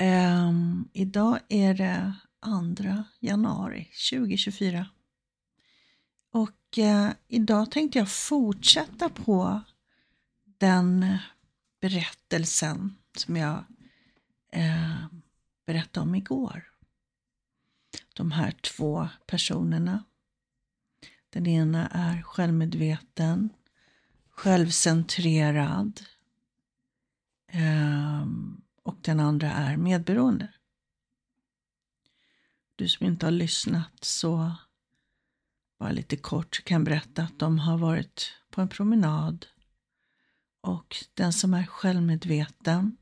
Um, idag är det 2 januari 2024. Och uh, idag tänkte jag fortsätta på den berättelsen som jag uh, berättade om igår. De här två personerna. Den ena är självmedveten, självcentrerad, Um, och den andra är medberoende. Du som inte har lyssnat så bara lite kort kan berätta att de har varit på en promenad och den som är självmedveten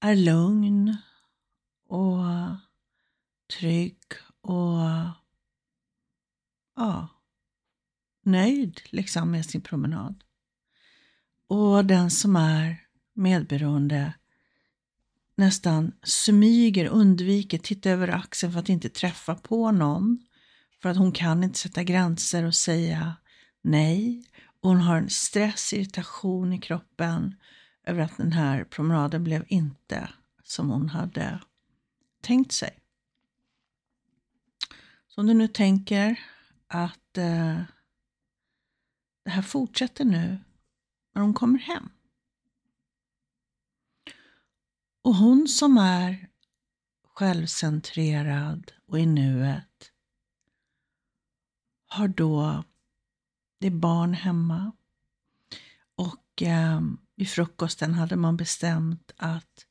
är lugn och trygg och ja, nöjd liksom med sin promenad. Och den som är medberoende nästan smyger, undviker, tittar över axeln för att inte träffa på någon. För att hon kan inte sätta gränser och säga nej. hon har en stress, irritation i kroppen över att den här promenaden blev inte som hon hade tänkt sig. Så om du nu tänker att eh, det här fortsätter nu när hon kommer hem. Och hon som är självcentrerad och i nuet har då, det är barn hemma och eh, vid frukosten hade man bestämt att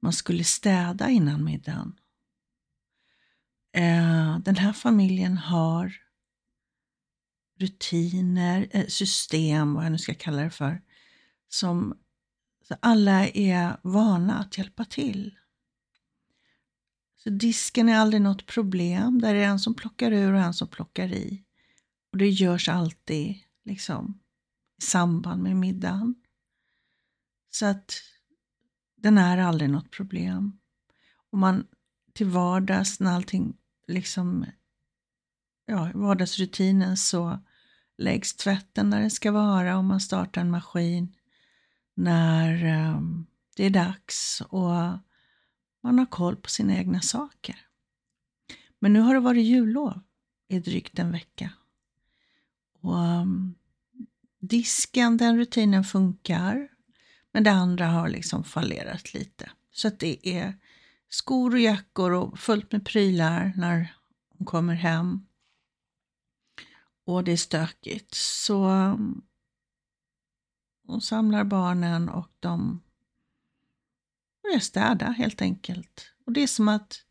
man skulle städa innan middagen. Eh, den här familjen har rutiner, eh, system, vad jag nu ska kalla det för, som alla är vana att hjälpa till. Så disken är aldrig något problem. Där är det en som plockar ur och en som plockar i. Och det görs alltid liksom i samband med middagen. Så att den är aldrig något problem. Och man till vardags när allting liksom, ja, vardagsrutinen så läggs tvätten där den ska vara och man startar en maskin när ehm, det är dags och man har koll på sina egna saker. Men nu har det varit jullov i drygt en vecka. Och ehm, disken, den rutinen funkar. Men det andra har liksom fallerat lite. Så att det är skor och jackor och fullt med prylar när hon kommer hem. Och det är stökigt. Så ehm, och samlar barnen och de börjar städa helt enkelt. Och det är som att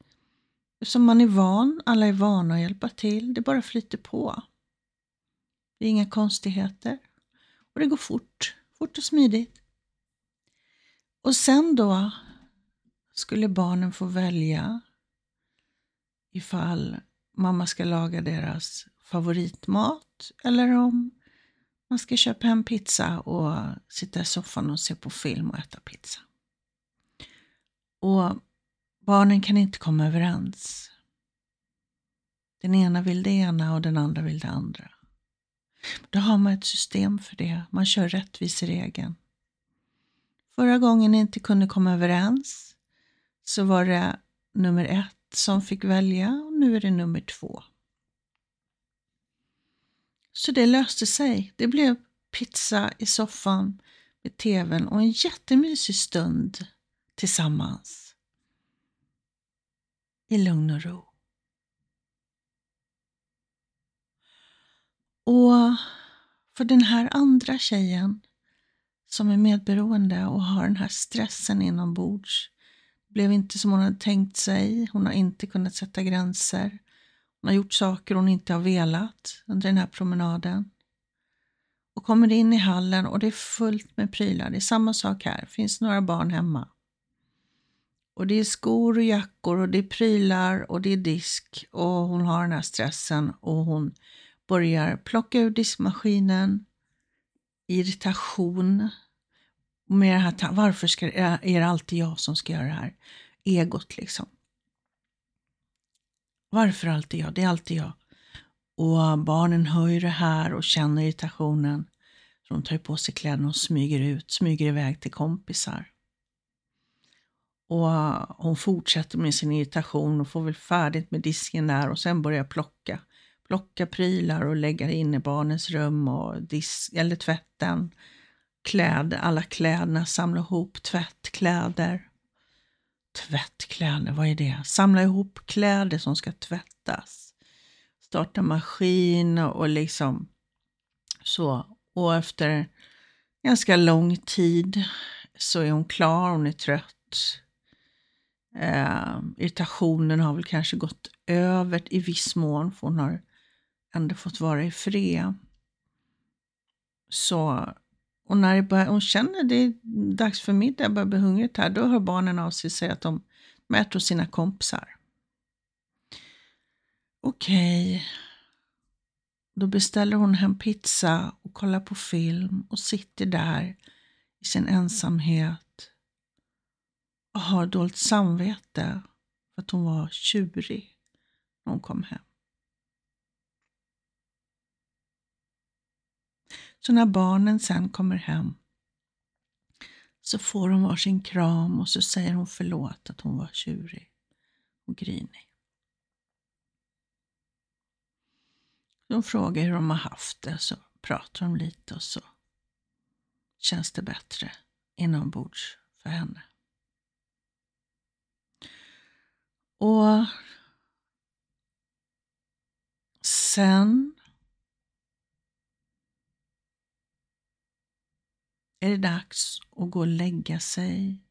som man är van, alla är vana att hjälpa till, det bara flyter på. Det är inga konstigheter. Och det går fort, fort och smidigt. Och sen då skulle barnen få välja ifall mamma ska laga deras favoritmat eller om man ska köpa hem pizza och sitta i soffan och se på film och äta pizza. Och barnen kan inte komma överens. Den ena vill det ena och den andra vill det andra. Då har man ett system för det. Man kör rättviseregeln. Förra gången ni inte kunde komma överens så var det nummer ett som fick välja och nu är det nummer två. Så det löste sig. Det blev pizza i soffan med tvn och en jättemysig stund tillsammans. I lugn och ro. Och för den här andra tjejen som är medberoende och har den här stressen inombords. Det blev inte som hon hade tänkt sig. Hon har inte kunnat sätta gränser. Hon har gjort saker hon inte har velat under den här promenaden. Och kommer in i hallen och det är fullt med prylar. Det är samma sak här, det finns några barn hemma. Och det är skor och jackor och det är prylar och det är disk och hon har den här stressen och hon börjar plocka ur diskmaskinen, irritation, med det här, varför ska, är det alltid jag som ska göra det här? Egot liksom. Varför alltid jag? Det är alltid jag. Och barnen hör ju det här och känner irritationen. Så hon tar på sig kläderna och smyger ut, smyger iväg till kompisar. Och hon fortsätter med sin irritation och får väl färdigt med disken där och sen börjar plocka. Plocka prylar och lägga in i barnens rum och disk, eller tvätten. Kläder, alla kläderna, samla ihop tvätt, kläder. Tvättkläder, vad är det? Samla ihop kläder som ska tvättas. Starta maskin och liksom så. Och efter ganska lång tid så är hon klar, hon är trött. Eh, irritationen har väl kanske gått över i viss mån, för hon har ändå fått vara i fred. Så, och när börjar, hon känner det är dags för middag, börjar bli hungrigt här, då hör barnen av sig och säger att de äter hos sina kompisar. Okej, okay. då beställer hon hem pizza och kollar på film och sitter där i sin ensamhet och har dåligt samvete för att hon var tjurig när hon kom hem. Så när barnen sen kommer hem så får hon varsin kram och så säger hon förlåt att hon var tjurig och grinig. De frågar hur de har haft det, så pratar de lite och så känns det bättre inombords för henne. Och sen är det dags att gå och lägga sig.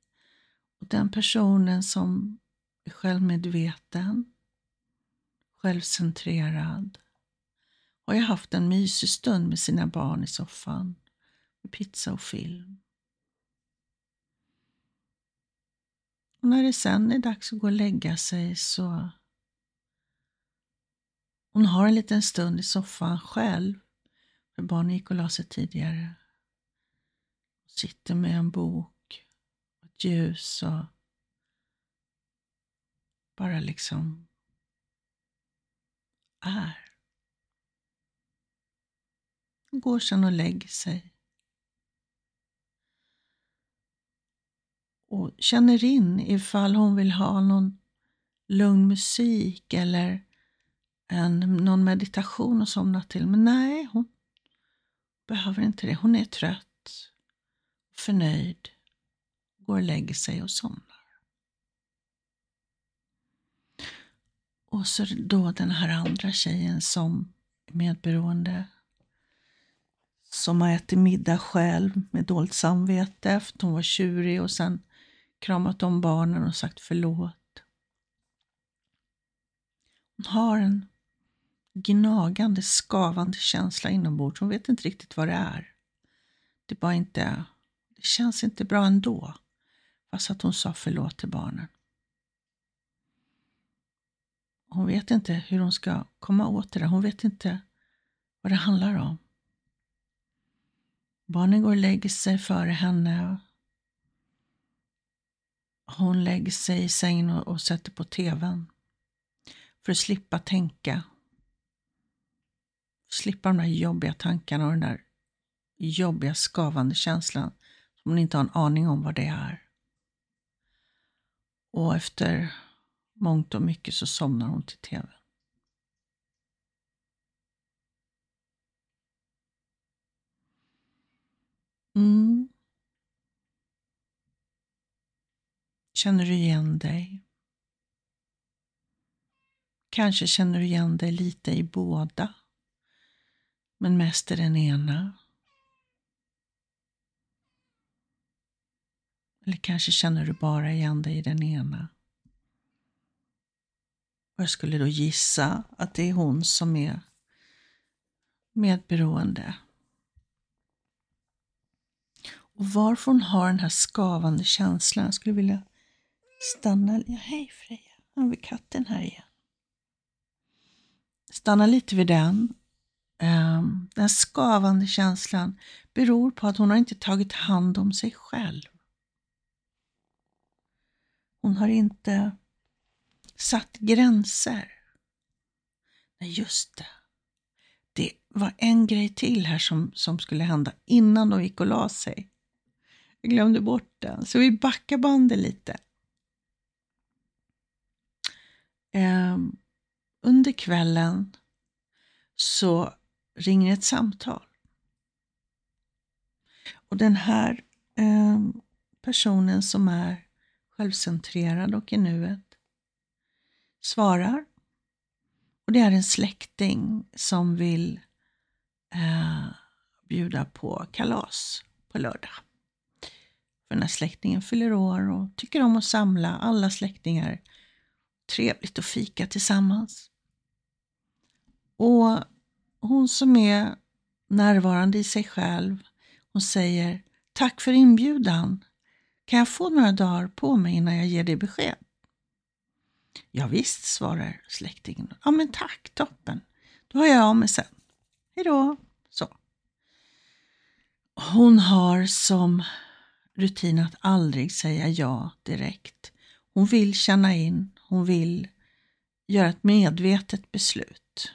Och den personen som är självmedveten, självcentrerad, har ju haft en mysig stund med sina barn i soffan med pizza och film. Och när det sen är dags att gå och lägga sig så hon har en liten stund i soffan själv, för barnen gick och la sig tidigare. Sitter med en bok, och ett ljus och bara liksom är. Går sen och lägger sig. och känner in ifall hon vill ha någon lugn musik eller en, någon meditation att somna till. Men nej, hon behöver inte det. Hon är trött, förnöjd, går och lägger sig och somnar. Och så då den här andra tjejen som är medberoende som har ätit middag själv med dåligt samvete efter hon var tjurig och sen kramat om barnen och sagt förlåt. Hon har en gnagande, skavande känsla inombords. Hon vet inte riktigt vad det är. Det, bara inte, det känns inte bra ändå, fast att hon sa förlåt till barnen. Hon vet inte hur hon ska komma åt det där. Hon vet inte vad det handlar om. Barnen går och lägger sig före henne hon lägger sig i sängen och, och sätter på tvn. För att slippa tänka. Slippa de där jobbiga tankarna och den där jobbiga skavande känslan som hon inte har en aning om vad det är. Och efter mångt och mycket så somnar hon till tvn. Mm. Känner du igen dig? Kanske känner du igen dig lite i båda, men mest i den ena. Eller kanske känner du bara igen dig i den ena. Och jag skulle då gissa att det är hon som är medberoende. Och varför hon har den här skavande känslan, jag skulle vilja Stanna, ja, hej Freja, nu har vi katten här igen. Stanna lite vid den. Ehm, den skavande känslan beror på att hon har inte tagit hand om sig själv. Hon har inte satt gränser. Nej, just det. det var en grej till här som, som skulle hända innan de gick och la sig. Jag glömde bort den, så vi backar bandet lite. Eh, under kvällen så ringer ett samtal. Och den här eh, personen som är självcentrerad och i nuet svarar. Och det är en släkting som vill eh, bjuda på kalas på lördag. För den här släktingen fyller år och tycker om att samla alla släktingar. Trevligt att fika tillsammans. Och hon som är närvarande i sig själv, hon säger Tack för inbjudan. Kan jag få några dagar på mig innan jag ger dig besked? Ja, visst, svarar släktingen. Ja, men tack, toppen. Då hör jag av mig sen. Hej då. Så. Hon har som rutin att aldrig säga ja direkt. Hon vill känna in, hon vill göra ett medvetet beslut.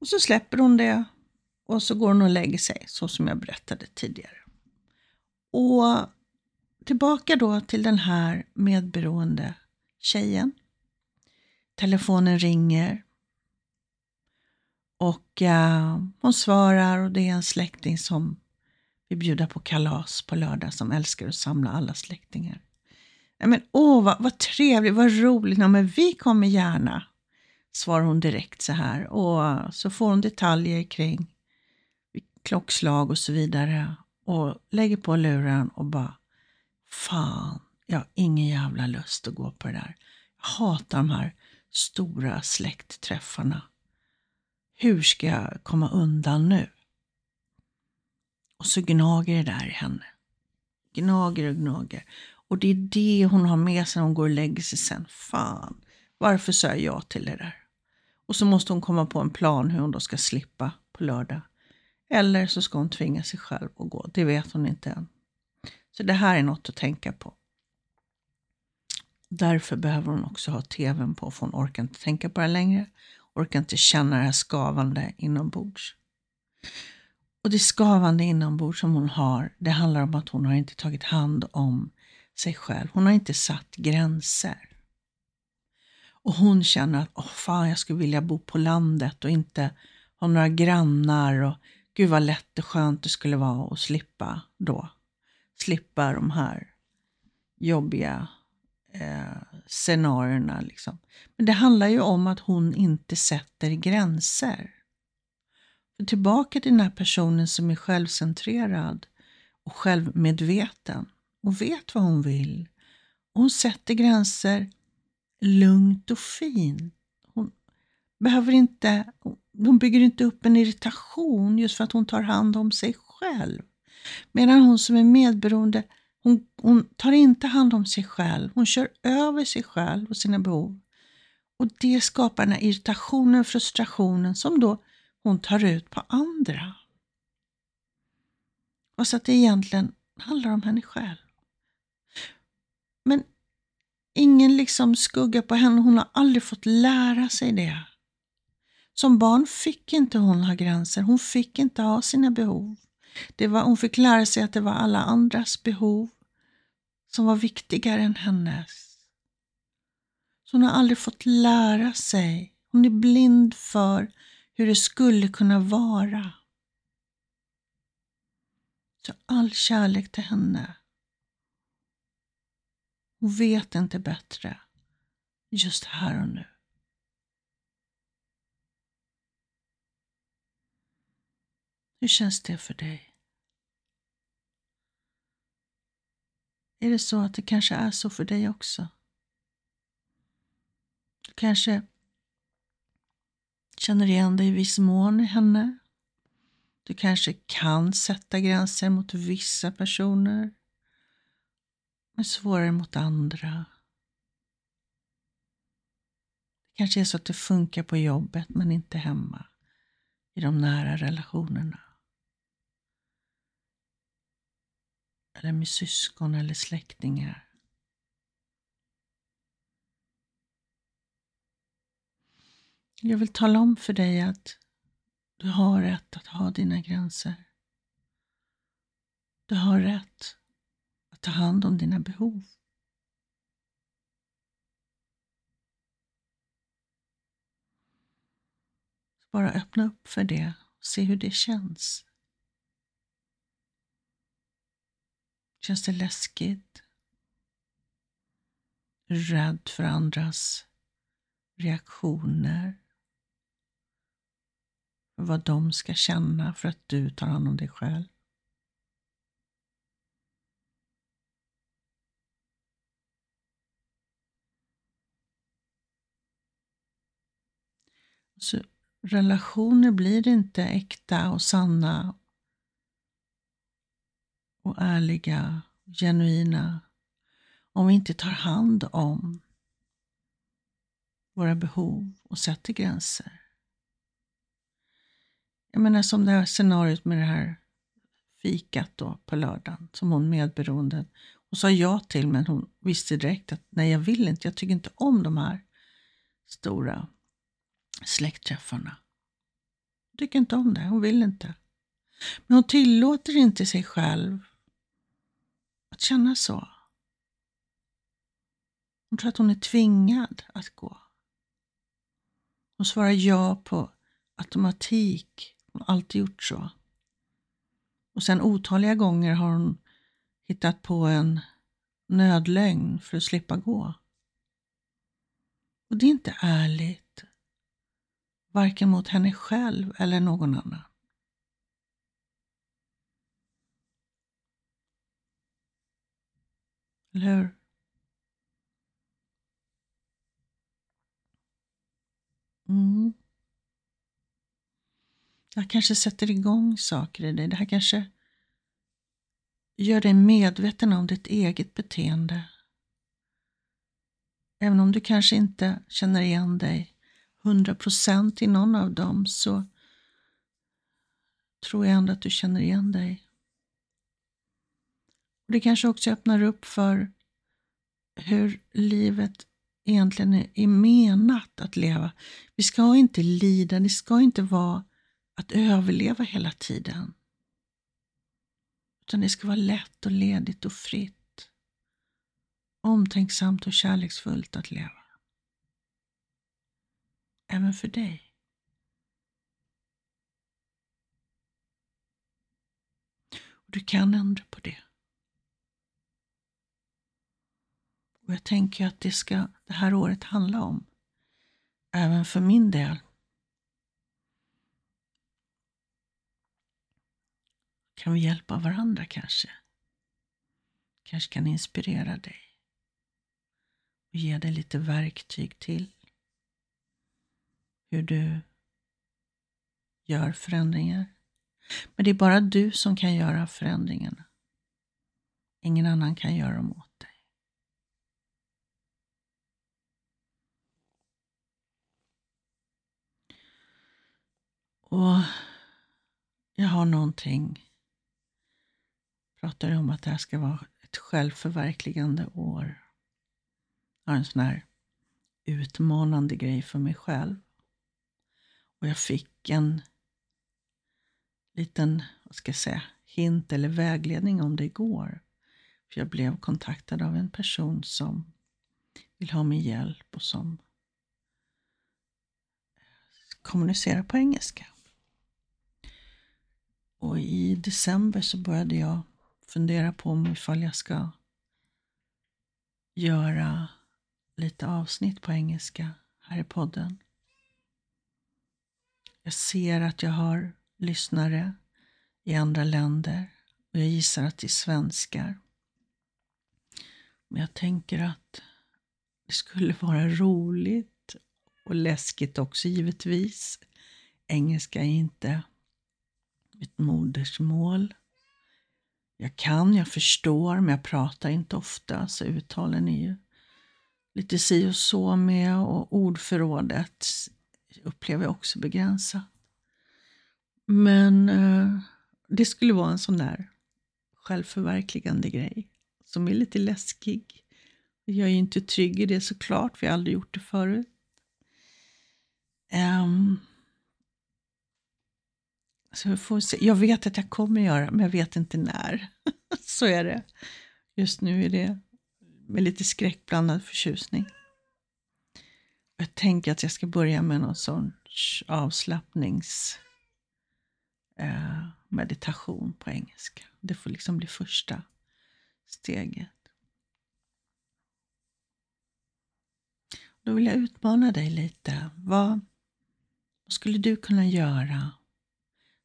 Och så släpper hon det och så går hon och lägger sig, så som jag berättade tidigare. Och tillbaka då till den här medberoende tjejen. Telefonen ringer. Och uh, hon svarar och det är en släkting som vill bjuda på kalas på lördag som älskar att samla alla släktingar. Men åh, vad, vad trevligt, vad roligt. Ja, men vi kommer gärna, svarar hon direkt så här. Och så får hon detaljer kring klockslag och så vidare. Och lägger på luren och bara, fan, jag har ingen jävla lust att gå på det där. Jag hatar de här stora släktträffarna. Hur ska jag komma undan nu? Och så gnager det där i henne. Gnager och gnager. Och det är det hon har med sig när hon går och lägger sig sen. Fan, varför sa jag ja till det där? Och så måste hon komma på en plan hur hon då ska slippa på lördag. Eller så ska hon tvinga sig själv att gå. Det vet hon inte än. Så det här är något att tänka på. Därför behöver hon också ha tvn på, för hon orkar inte tänka på det längre. Orkar inte känna det här skavande inombords. Och det skavande inombords som hon har, det handlar om att hon har inte tagit hand om sig själv. Hon har inte satt gränser. Och hon känner att, åh fan, jag skulle vilja bo på landet och inte ha några grannar och gud vad lätt och skönt det skulle vara att slippa då. Slippa de här jobbiga eh, scenarierna. Liksom. Men det handlar ju om att hon inte sätter gränser. För tillbaka till den här personen som är självcentrerad och självmedveten och vet vad hon vill. hon sätter gränser lugnt och fint. Hon behöver inte, hon bygger inte upp en irritation just för att hon tar hand om sig själv. Medan hon som är medberoende, hon, hon tar inte hand om sig själv. Hon kör över sig själv och sina behov. Och det skapar den här irritationen och frustrationen som då hon tar ut på andra. Och så att det egentligen handlar om henne själv. Men ingen liksom skugga på henne. Hon har aldrig fått lära sig det. Som barn fick inte hon ha gränser. Hon fick inte ha sina behov. Det var, hon fick lära sig att det var alla andras behov som var viktigare än hennes. Så hon har aldrig fått lära sig. Hon är blind för hur det skulle kunna vara. Så all kärlek till henne. Hon vet inte bättre just här och nu. Hur känns det för dig? Är det så att det kanske är så för dig också? Du kanske känner igen dig i viss mån i henne. Du kanske kan sätta gränser mot vissa personer, men svårare mot andra. Det kanske är så att det funkar på jobbet men inte hemma, i de nära relationerna. Eller med syskon eller släktingar. Jag vill tala om för dig att du har rätt att ha dina gränser. Du har rätt att ta hand om dina behov. Bara öppna upp för det och se hur det känns. Känns det läskigt? Rädd för andras reaktioner? Vad de ska känna för att du tar hand om dig själv? Så relationer blir inte äkta och sanna och ärliga, genuina om vi inte tar hand om våra behov och sätter gränser. Jag menar som det här scenariot med det här fikat då på lördagen som hon medberoende och sa ja till men hon visste direkt att nej jag vill inte, jag tycker inte om de här stora släktträffarna. Hon tycker inte om det, hon vill inte. Men hon tillåter inte sig själv att känna så. Hon tror att hon är tvingad att gå. Hon svarar ja på automatik. Hon har alltid gjort så. Och sen otaliga gånger har hon hittat på en nödlögn för att slippa gå. Och det är inte ärligt. Varken mot henne själv eller någon annan. Eller hur? Mm. Det här kanske sätter igång saker i dig. Det här kanske gör dig medveten om ditt eget beteende. Även om du kanske inte känner igen dig 100% i någon av dem så tror jag ändå att du känner igen dig. Och Det kanske också öppnar upp för hur livet egentligen är menat att leva. Vi ska inte lida, det ska inte vara att överleva hela tiden. Utan det ska vara lätt och ledigt och fritt. Omtänksamt och kärleksfullt att leva. Även för dig. Och du kan ändra på det. Och jag tänker att det ska det här året handla om. Även för min del. Kan vi hjälpa varandra kanske? Kanske kan inspirera dig. Och ge dig lite verktyg till hur du gör förändringar. Men det är bara du som kan göra förändringarna. Ingen annan kan göra dem åt dig. Och jag har någonting, pratar om att det här ska vara ett självförverkligande år. Jag har en sån här utmanande grej för mig själv. Och jag fick en liten, vad ska jag säga, hint eller vägledning om det igår. För jag blev kontaktad av en person som vill ha min hjälp och som kommunicerar på engelska. Och i december så började jag fundera på om ifall jag ska göra lite avsnitt på engelska här i podden. Jag ser att jag har lyssnare i andra länder och jag gissar att det är svenskar. Men jag tänker att det skulle vara roligt och läskigt också givetvis. Engelska är inte mitt modersmål. Jag kan, jag förstår, men jag pratar inte ofta, så uttalen är ju lite si och så med och ordförrådet upplever jag också begränsat. Men eh, det skulle vara en sån där självförverkligande grej som är lite läskig. Jag är ju inte trygg i det såklart, för jag har aldrig gjort det förut. Um, så vi får se. Jag vet att jag kommer göra, men jag vet inte när. så är det. Just nu är det med lite skräckblandad förtjusning. Jag tänker att jag ska börja med någon sorts avslappningsmeditation eh, på engelska. Det får liksom bli första steget. Då vill jag utmana dig lite. Vad, vad skulle du kunna göra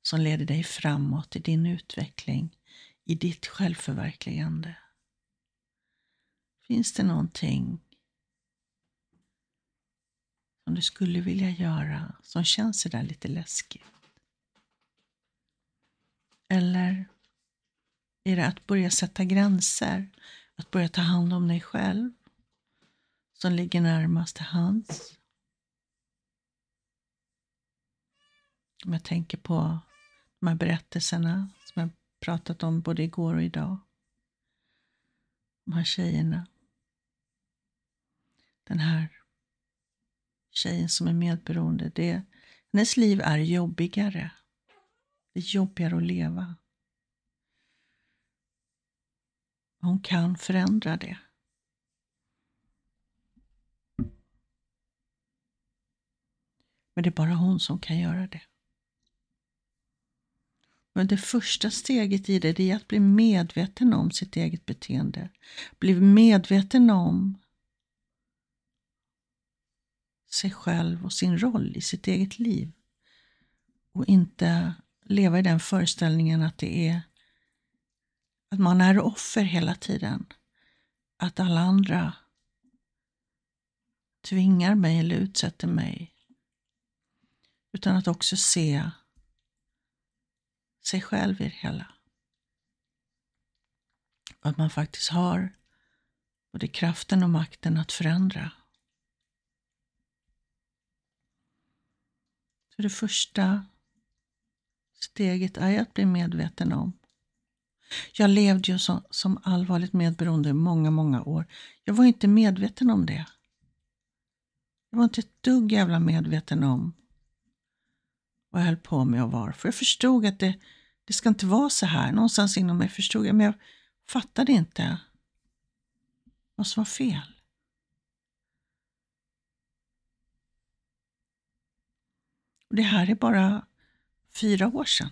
som leder dig framåt i din utveckling, i ditt självförverkligande? Finns det någonting som du skulle vilja göra som känns sådär lite läskigt? Eller är det att börja sätta gränser, att börja ta hand om dig själv som ligger närmast till hands? Om jag tänker på de här berättelserna som jag pratat om både igår och idag. De här tjejerna. Den här tjejen som är medberoende. Det, hennes liv är jobbigare. Det är jobbigare att leva. Hon kan förändra det. Men det är bara hon som kan göra det. Men det första steget i det är att bli medveten om sitt eget beteende. Bli medveten om sig själv och sin roll i sitt eget liv. Och inte leva i den föreställningen att det är att man är offer hela tiden. Att alla andra tvingar mig eller utsätter mig. Utan att också se sig själv i det hela. Att man faktiskt har både kraften och makten att förändra. Så det första steget är att bli medveten om. Jag levde ju som, som allvarligt medberoende i många, många år. Jag var inte medveten om det. Jag var inte ett dugg jävla medveten om vad jag höll på med och varför. Jag förstod att det, det ska inte vara så här. Någonstans inom mig förstod jag, men jag fattade inte vad som var fel. Och det här är bara fyra år sedan.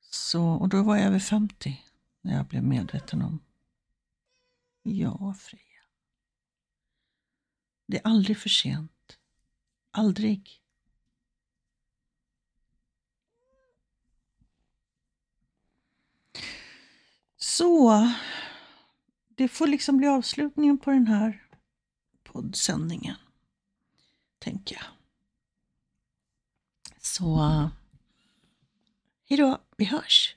Så, och då var jag över 50 när jag blev medveten om, ja fri det är aldrig för sent. Aldrig. Så, det får liksom bli avslutningen på den här poddsändningen, tänker jag. Så, hejdå, vi hörs!